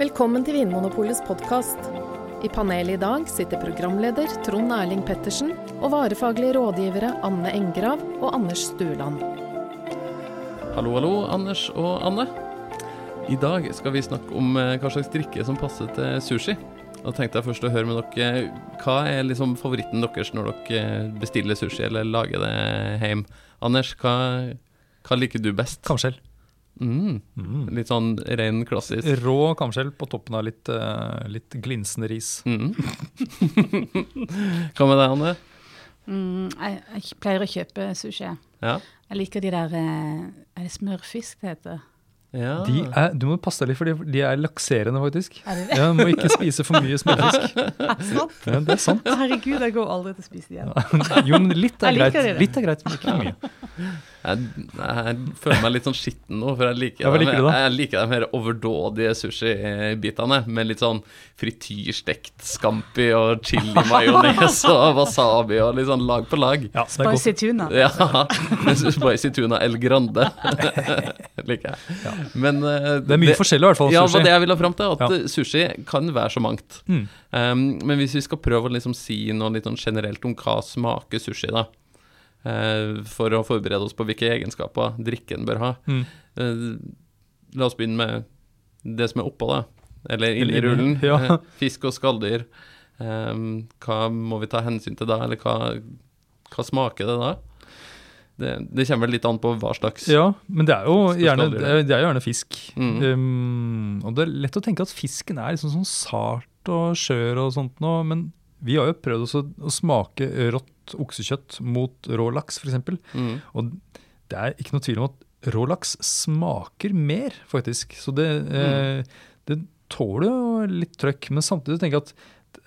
Velkommen til Vinmonopolets podkast. I panelet i dag sitter programleder Trond Erling Pettersen og varefaglige rådgivere Anne Engrav og Anders Stueland. Hallo, hallo, Anders og Anne. I dag skal vi snakke om eh, hva slags drikke som passer til sushi. Da tenkte jeg først å høre med dere, hva er liksom favoritten deres når dere bestiller sushi eller lager det hjemme? Anders, hva, hva liker du best? Kamskjell. Mm. Litt sånn ren klassisk. Rå kamskjell på toppen av litt, uh, litt glinsende ris. Mm. hva med deg, Anne? Mm, jeg, jeg pleier å kjøpe sushi. jeg. Ja? Jeg liker de der eh, Er det smørfisk det heter? ja. De er, du må passe deg litt, for de er lakserende, faktisk. Er det det? Ja, Du må ikke spise for mye smørfisk. Er det sant? Ja, det er sant. Herregud, jeg går aldri til å spise de igjen. Jo, men litt er greit, litt er greit men ikke for mye. Jeg, jeg føler meg litt sånn skitten nå, for jeg liker, Ja, hva de- liker da? jeg liker de her overdådige sushibitene med litt sånn frityrstekt scampi og chili majones og wasabi og litt sånn lag på lag. Ja, Spicy tuna. Ja. Spicy tuna El Grande liker jeg. Men uh, Det er mye forskjellig i hvert fall. Ja, sushi. det var det jeg ville fram til. At Ja. sushi kan være så mangt. Mm. Um, men hvis vi skal prøve å liksom si noe litt sånn generelt om hva smaker sushi, da. Eh, for å forberede oss på hvilke egenskaper drikken bør ha. Mm. Eh, la oss begynne med det som er oppå, da. Eller inni rullen. ja. Eh, fisk og skalldyr. Hva må vi ta hensyn til da, eller hva, hva smaker det da? Det, det kommer vel litt an på hva slags Ja, men det er jo gjerne, det er, er jo gjerne fisk. Mm. Um, og det er lett å tenke at fisken er liksom sånn sart og skjør og sånt nå, men vi har jo prøvd også å smake rått oksekjøtt mot rå laks, f.eks. mm. Og det er ikke noe tvil om at rå laks smaker mer, faktisk. Så det, eh, det tåler jo litt trøkk. Men samtidig tenker jeg at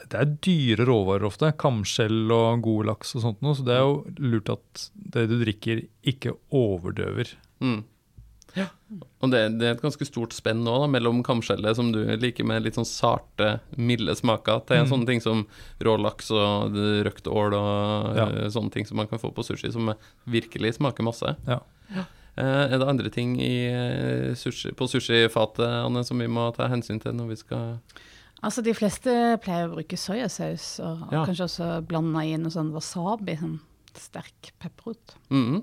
det er dyre råvarer ofte. Kamskjell og god laks og sånt noe. Så det er jo lurt at det du drikker, ikke overdøver. Mm. Og det, det er et ganske stort spenn nå da, mellom kamskjellet, som du liker med litt sånn sarte, milde smaker, til Mm. sånne ting som rå laks og røkt ål og Ja. eh, sånne ting som man kan få på sushi, som virkelig smaker masse. Ja. Eh, er det andre ting i, eh, sushi, på sushifatet, Anne, som vi må ta hensyn til når vi skal Altså, de fleste pleier å bruke soyasaus, og, og kanskje også blande inn noe sånn wasabi, sånn sterk pepperrot. Mhm.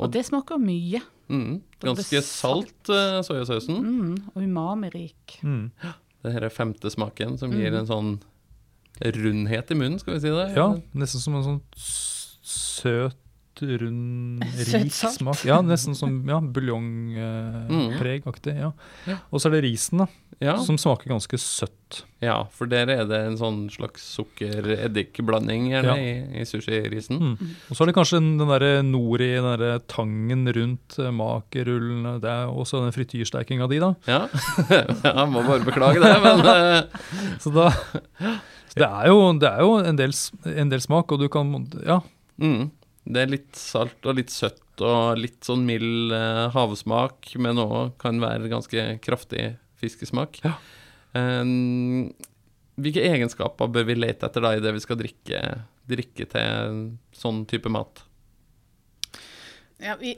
Og det smaker mye. Mm. Ganske salt, salt soyasausen. Mm, og umami-rik. Mm. Det her er femte smaken, som gir en sånn rundhet i munnen, skal vi si det? Ja, nesten som en sånn s- søt, rund, rik smak. Ja, nesten som ja, buljongpregaktig. ja. Ja. Og så er det risen, da, Ja. som smaker ganske søtt. Ja, for der er det en sånn slags sukker-eddik-blanding gjerne Ja. i, i sushirisen. Mm. Og så er det kanskje den, der derre nori, den derre tangen rundt eh, makerullene. Det er også den frityrstekinga di, da. Ja. Jeg må bare beklage det, men eh, Så da det, er jo, det er jo en del, en del smak, og du kan Ja. mm, Det er litt salt og litt søtt og litt sånn mild eh, havsmak, men òg kan være ganske kraftig fiskesmak. Ja. Eh, hvilke egenskaper bør vi lete etter da i det vi skal drikke, drikke til sånn type mat? Ja, vi,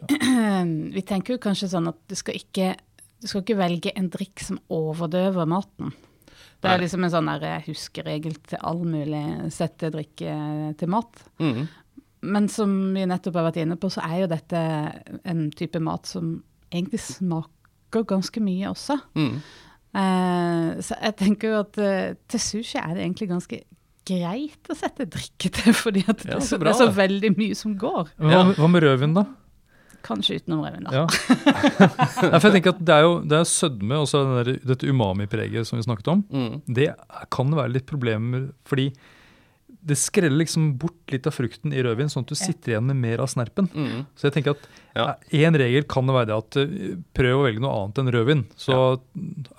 vi tenker jo kanskje sånn at du skal ikke du skal ikke velge en drikk som overdøver maten. Det Nei. er liksom en sånn eh, huskeregel til all mulig sette drikke til mat. Mm, Men som vi nettopp har vært inne på, så er jo dette en type mat som egentlig smaker ganske mye også. mm, Uh, så jeg tenker jo at uh, til sushi er det egentlig ganske greit å sette drikke til, fordi at det, Ja, er så så, bra, det er så veldig mye som går. Hva, Ja. hva med rødvin, da? Kanskje utenom rødvin, da. Ja. ja, for jeg tenker at Det er jo det er sødme og så den der, dette umami-preget som vi snakket om. mm. Det kan være litt problemer, fordi det skreller liksom bort litt av frukten i rødvin, sånn at du sitter igjen med mer av snerpen. Mm. Så jeg tenker at Ja. regel kan det være det at eh, prøv å velge noe annet enn rødvin. Så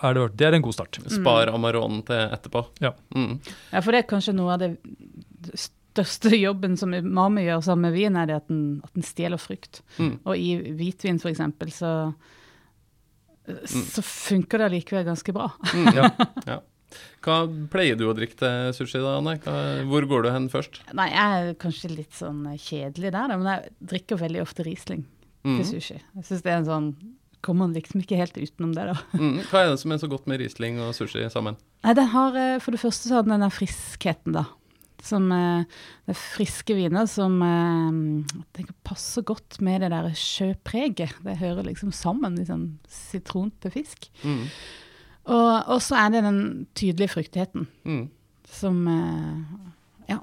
er det, det er en god start. Spar Amaronen til etterpå. Ja. Mm. Ja, for det er kanskje noe av det største jobben som umami gjør sammen med vin, er det at den, at den stjeler frukt. Mm. Og i hvitvin for eksempel, så, så funker det allikevel ganske bra. Mm. Ja. Ja. Hva pleier du å drikke til sushi, da, Anne? Hva, hvor går du hen først? Nei, jeg er kanskje litt sånn kjedelig der, men jeg drikker veldig ofte Riesling til Mm. sushi. Jeg synes det er en sånn kommer man liksom ikke helt utenom det, da. Mm. Hva er det som er så godt med Riesling og sushi sammen? Nei, den har, eh, For det første så har den den friskheten, da. Som eh, Det er friske viner som eh, tenker passer godt med det der sjøpreget. Det hører liksom sammen, liksom sitron til fisk. Mm. Og, og så er det den tydelige fruktigheten Mm. som eh, ja,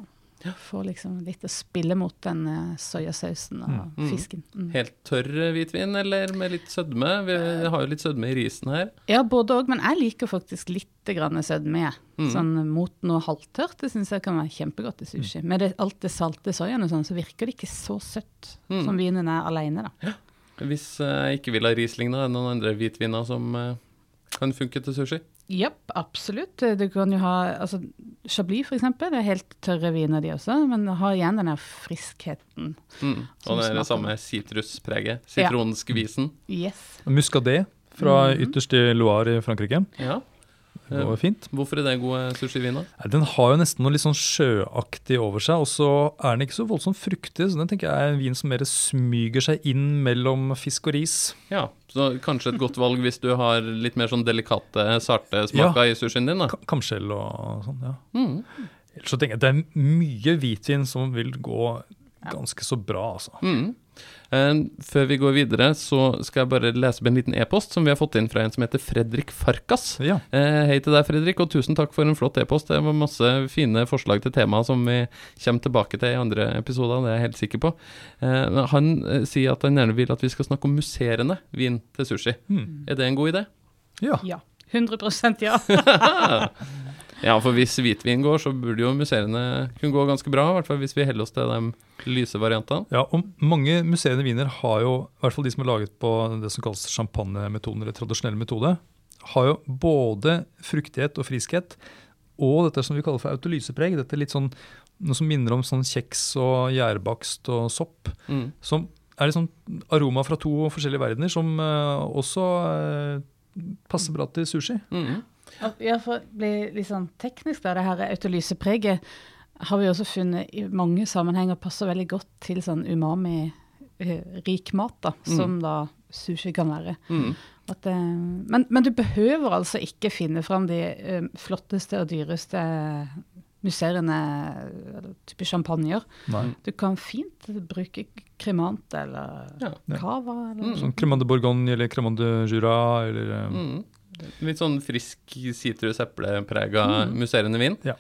får liksom litt å spille mot den eh, soyasausen og Mm. fisken. Mm. Helt tørr hvitvin, eller med litt sødme? Vi har jo litt sødme i risen her. Ja, både òg, men jeg liker faktisk litt grann sødme. Mm. Sånn mot noe halvtørt, det syns jeg kan være kjempegodt i Mm. sushi. Med det, alt det salte soyaen og sånn, så virker det ikke så søtt Mm. som vinen er aleine, da. Hvis eh, jeg ikke vil ha Riesling, da, er det noen andre hvitviner som eh, kan funke til sushi? Jepp, absolutt. Du kan jo ha altså, Chablis, eksempel. Det er helt tørre viner, de også, men har igjen den der friskheten. Mm. Og det er det samme sitruspreget. Sitronskvisen. Yes. Muscadet fra ytterste ytterst i Loire i Frankrike. Ja. Det var fint. Hvorfor er det gode sushivin? Nei, Den har jo nesten noe litt sånn sjøaktig over seg, og så er den ikke så voldsomt fruktig. Så den tenker jeg er en vin som mer smyger seg inn mellom fisk og ris. Ja, så kanskje et godt valg hvis du har litt mer sånn delikate, sarte smaker i sushien din, da. Kamskjell og sånn, ja. Mm. Ellers så tenker jeg at det er mye hvitvin som vil gå ganske så bra, altså. Mm. Eh, før vi går videre, så skal jeg bare lese opp en liten e-post som vi har fått inn fra en som heter Fredrik Farkas. Ja. Eh, hei til deg, Fredrik, og tusen takk for en flott e-post. Det var masse fine forslag til tema som vi kommer tilbake til i andre episoder, det er jeg helt sikker på. Eh, han sier at han gjerne vil at vi skal snakke om musserende vin til sushi. Mm. Er det en god idé? ja. Ja. 100 ja. Ja, for hvis hvitvin går, så burde jo musserende kunne gå ganske bra. I hvert fall hvis vi heller oss til de lyse variantene. Ja, og mange musserende viner har jo, i hvert fall de som er laget på det som kalles champagnemetoden, eller tradisjonell metode, har jo både fruktighet og friskhet, og dette som vi kaller for autolysepreg. Dette er litt sånn, noe som minner om sånn kjeks og gjærbakst og sopp. Mm. Som er liksom aroma fra to forskjellige verdener, som uh, også uh, passer bra til sushi. Mm. Ja, for å bli litt sånn teknisk, da, det her autolysepreget har vi også funnet i mange sammenhenger passer veldig godt til sånn umami-rik mat, da, som da sushi kan være. Mm. At, eh, men, men du behøver altså ikke finne fram de eh, flotteste og dyreste musserende eller type champagner. Nei. Du kan fint bruke kremant eller Ja. cava. Eller. Mm. Sånn cremant de Bourgogne eller cremant de Jura eller eh, Mm. Litt sånn frisk sitrus-epleprega Mm. musserende vin. Ja.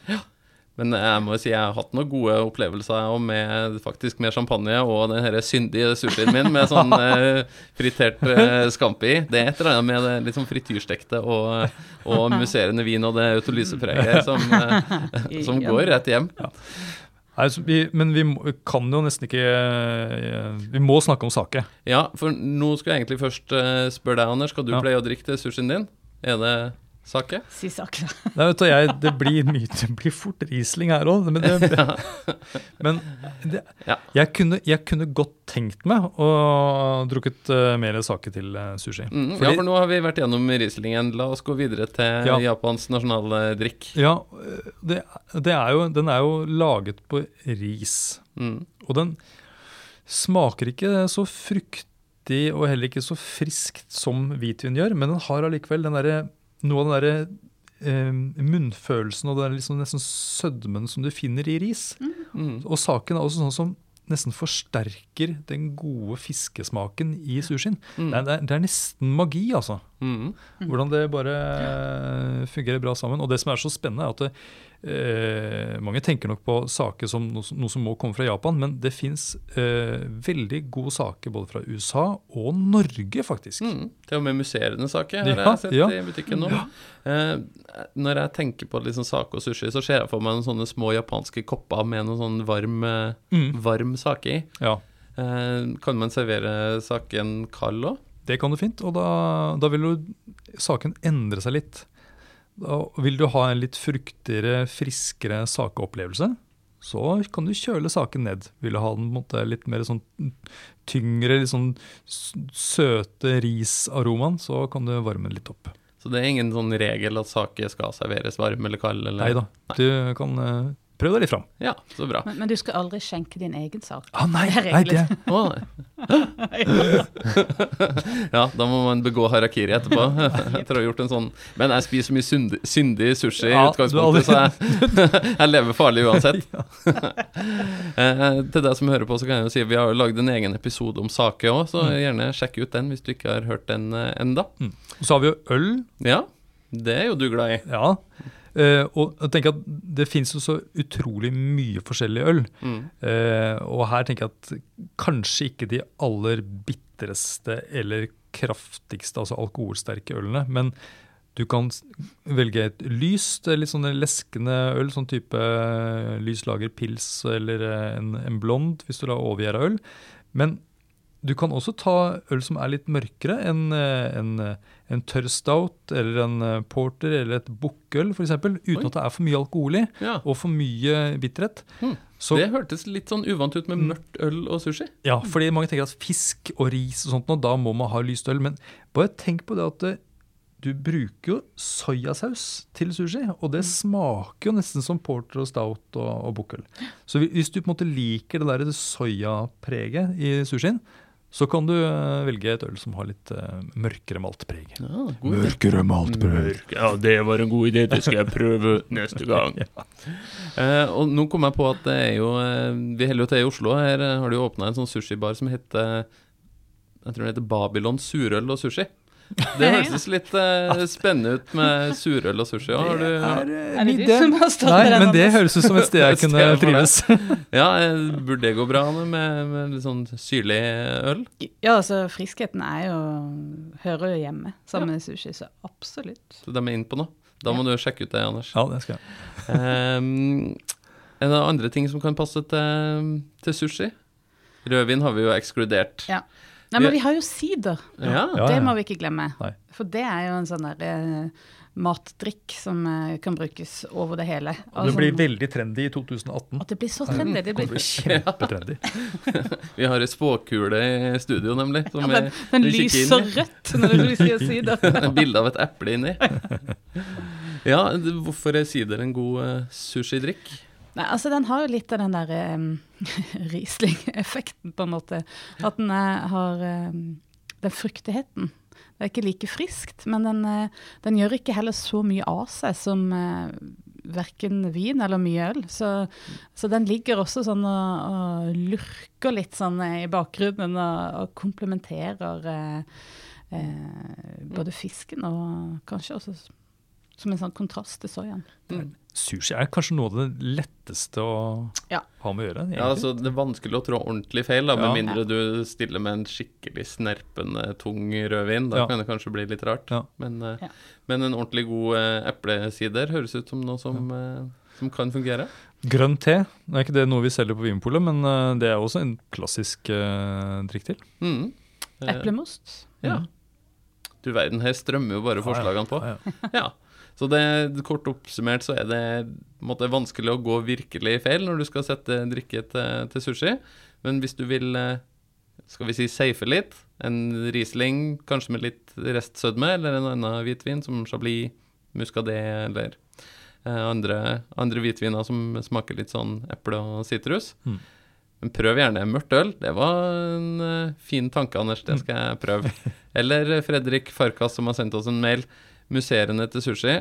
Men jeg må jo si jeg har hatt noen gode opplevelser med, faktisk med champagne og den her syndige sushien min med sånn eh, fritert eh, scampi. Det er et eller annet med det litt sånn frityrstekte og, og musserende vin og det autolysepreget som, eh, som går rett hjem. Nei, så vi, men vi må, kan jo nesten ikke eh, Vi må snakke om sake. Ja, for nå skulle jeg egentlig først eh, spørre deg, Anders. Skal du Ja. pleie å drikke til sushien din? Det sake? Si sake. Nei, vet du, jeg, det, blir mye, det blir fort Riesling her òg. Men, det, men det, Ja. jeg, kunne, jeg kunne godt tenkt meg å drukket uh, mer sake til uh, sushi. Mm, ja, for nå har vi vært gjennom Rieslingen. La oss gå videre til Ja. Japans nasjonaldrikk. Ja, eh, det, det er jo, den er jo laget på ris. Mm. Og den smaker ikke så fruktig og heller ikke så friskt som hvitvin gjør, men den har allikevel den der, noe av den derre eh, munnfølelsen og den liksom nesten sødmen som du finner i ris. Mm. Og saken er også sånn som nesten forsterker den gode fiskesmaken i sushien. Mm. Det, det er- det er nesten magi, altså. Mm. Hvordan det bare fungerer bra sammen. Og det som er så spennende, er at det, eh, mange tenker nok på saker som noe, som- noe som må komme fra Japan, men det fins eh, veldig gode saker både fra USA og Norge, faktisk. Mm. Til og med musserende saker har Ja, jeg sett ja. i butikken nå. Eh, når jeg tenker på liksom sake og sushi, så ser jeg for meg noen sånne små japanske kopper med noe sånn varm, eh, Mm. varm sake i. Ja, Eh, kan man servere saken kald òg? Det kan du fint, og da, da vil jo saken endre seg litt. Da vil du ha en litt fruktigere, friskere sakeopplevelse, så kan du kjøle saken ned. Vil du ha den måte litt mer sånn tyngre, litt sånn søte risaromaen, så kan du varme den litt opp. Så det er ingen sånn regel at saker skal serveres varm eller kald? Eller? Nei da, du kan eh, prøv deg litt fram. Ja, så bra. Men, men du skal aldri skjenke din egen sak. Ah, nei, Det er nei, det, Å, ja, da må man begå harakiri etterpå. Etter å ha gjort en sånn Men jeg spiser mye syndig, syndig sushi i utgangspunktet, så jeg, jeg lever farlig uansett. eh, til deg som hører på, så kan jeg jo si vi har jo lagd en egen episode om sake òg, så gjerne sjekk ut den hvis du ikke har hørt den eh, enda. Og så har vi jo øl. Ja, det er jo du glad i. Ja. Eh, og jeg tenker at det fins jo så utrolig mye forskjellig øl. Mm. Uh, og her tenker jeg at kanskje ikke de aller bitreste eller kraftigste, altså alkoholsterke ølene, men du kan velge et lyst, eh, litt sånn leskende øl, sånn type lyslager pils eller en, en blond, hvis du da overgjæra øl. Men du kan også ta øl som er litt mørkere, en, eh, en, eh, en tørr stout eller en eh, porter eller et bukkøl f.eks., uten Oi. at det er for mye alkohol i Ja, og for mye bitterhet. Hmm. Så, Det hørtes litt sånn uvant ut med mørkt øl og sushi. ja, fordi mange tenker at fisk og ris og sånt, og da må man ha lyst øl. Men bare tenk på det at du bruker jo soyasaus til sushi, og det smaker jo nesten som porter og stout og, og bukkøl. Så hvis du på en måte liker det der soyapreget i sushien, så kan du eh, velge et øl som har litt uh, mørkere maltpreg. Ja. Mørkere maltpreg. Ja, det var en god idé. Det skal jeg prøve neste gang. eh, og nå kom jeg på at det er jo uh, Vi holder jo til i Oslo. Her har de jo åpna en sånn sushibar som heter Jeg tror den heter Babylon surøl og sushi. Det høres litt eh, spennende ut med surøl og sushi. Ja, har du, Er det du som har stått Nei, der men det høres ut som et sted jeg kunne trives. ja, eh, burde det gå bra med, med litt sånn syrlig øl? Ja, altså friskheten er jo Hører jo hjemme sammen med sushi, så absolutt. Så de er inne på noe. Da må du sjekke ut det, Anders. Ja, det skal jeg. Um, en av andre ting som kan passe til, til sushi Rødvin har vi jo ekskludert. Ja. Nei, men vi har jo sider. Ja. Det må vi ikke glemme. Nei. For det er jo en sånn derre eh, matdrikk som uh, kan brukes over det hele. Og det blir veldig trendy i 2018. At det blir så trendy. Det Det blir, blir kjempetrendy. Vi har ei spåkule i studio, nemlig. Som ja, den, den lyser rødt når du sier sider. Bilde av et eple inni. Ja, hvorfor er sider en god uh, sushidrikk? Nei, altså Den har jo litt av den der um, Riesling-effekten, på en måte. At den er, har um, den fruktigheten. Det er ikke like friskt, men den, eh, den gjør ikke heller så mye av seg som uh, verken vin eller mye øl. Så, så den ligger også sånn og, og lurker litt sånn eh, i bakgrunnen og, og komplementerer uh, uh, både fisken og kanskje også som en sånn kontrast til soyaen. Mm. Sushi er kanskje noe av det letteste å Ja. ha med å gjøre. egentlig. Ja, altså Det er vanskelig å trå ordentlig feil, da, med Ja. mindre du stiller med en skikkelig snerpende, tung rødvin. Da Ja. kan det kanskje bli litt rart. Ja. Men, eh, Ja. men en ordentlig god uh, eplesider høres ut som noe som, uh, som kan fungere. Grønn te det er ikke det noe vi selger på Vinpolet, men uh, det er også en klassisk uh, drikk til. Mm. Eplemost. Ja. Du verden, her strømmer jo bare forslagene på. Ja, ja. Ja. Så det, kort oppsummert så er det måte, vanskelig å gå virkelig feil når du skal sette drikke til, til sushi. Men hvis du vil, eh, skal vi si, safe litt, en Riesling kanskje med litt restsødme, eller en annen hvitvin som Chablis, Muscadet eller eh, andre, andre hvitviner som smaker litt sånn eple og sitrus. Mm. Men prøv gjerne mørkt øl. Det var en eh, fin tanke, Anders. Det skal jeg prøve. Eller Fredrik Farkas som har sendt oss en mail. Museene til sushi.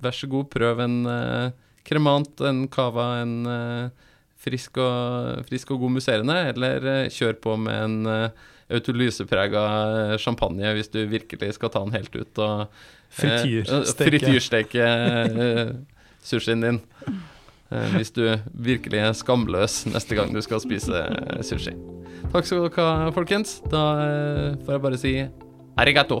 Vær så god, prøv en uh, kremant, en cava, en uh, frisk, og, frisk og god musserende. Eller uh, kjør på med en autolyseprega champagne hvis du virkelig skal ta den helt ut og Frityrsteke. frityrsteke sushien din. Hvis du virkelig er skamløs neste gang du skal spise sushi. Takk skal dere ha, folkens. Da får jeg bare si arigato.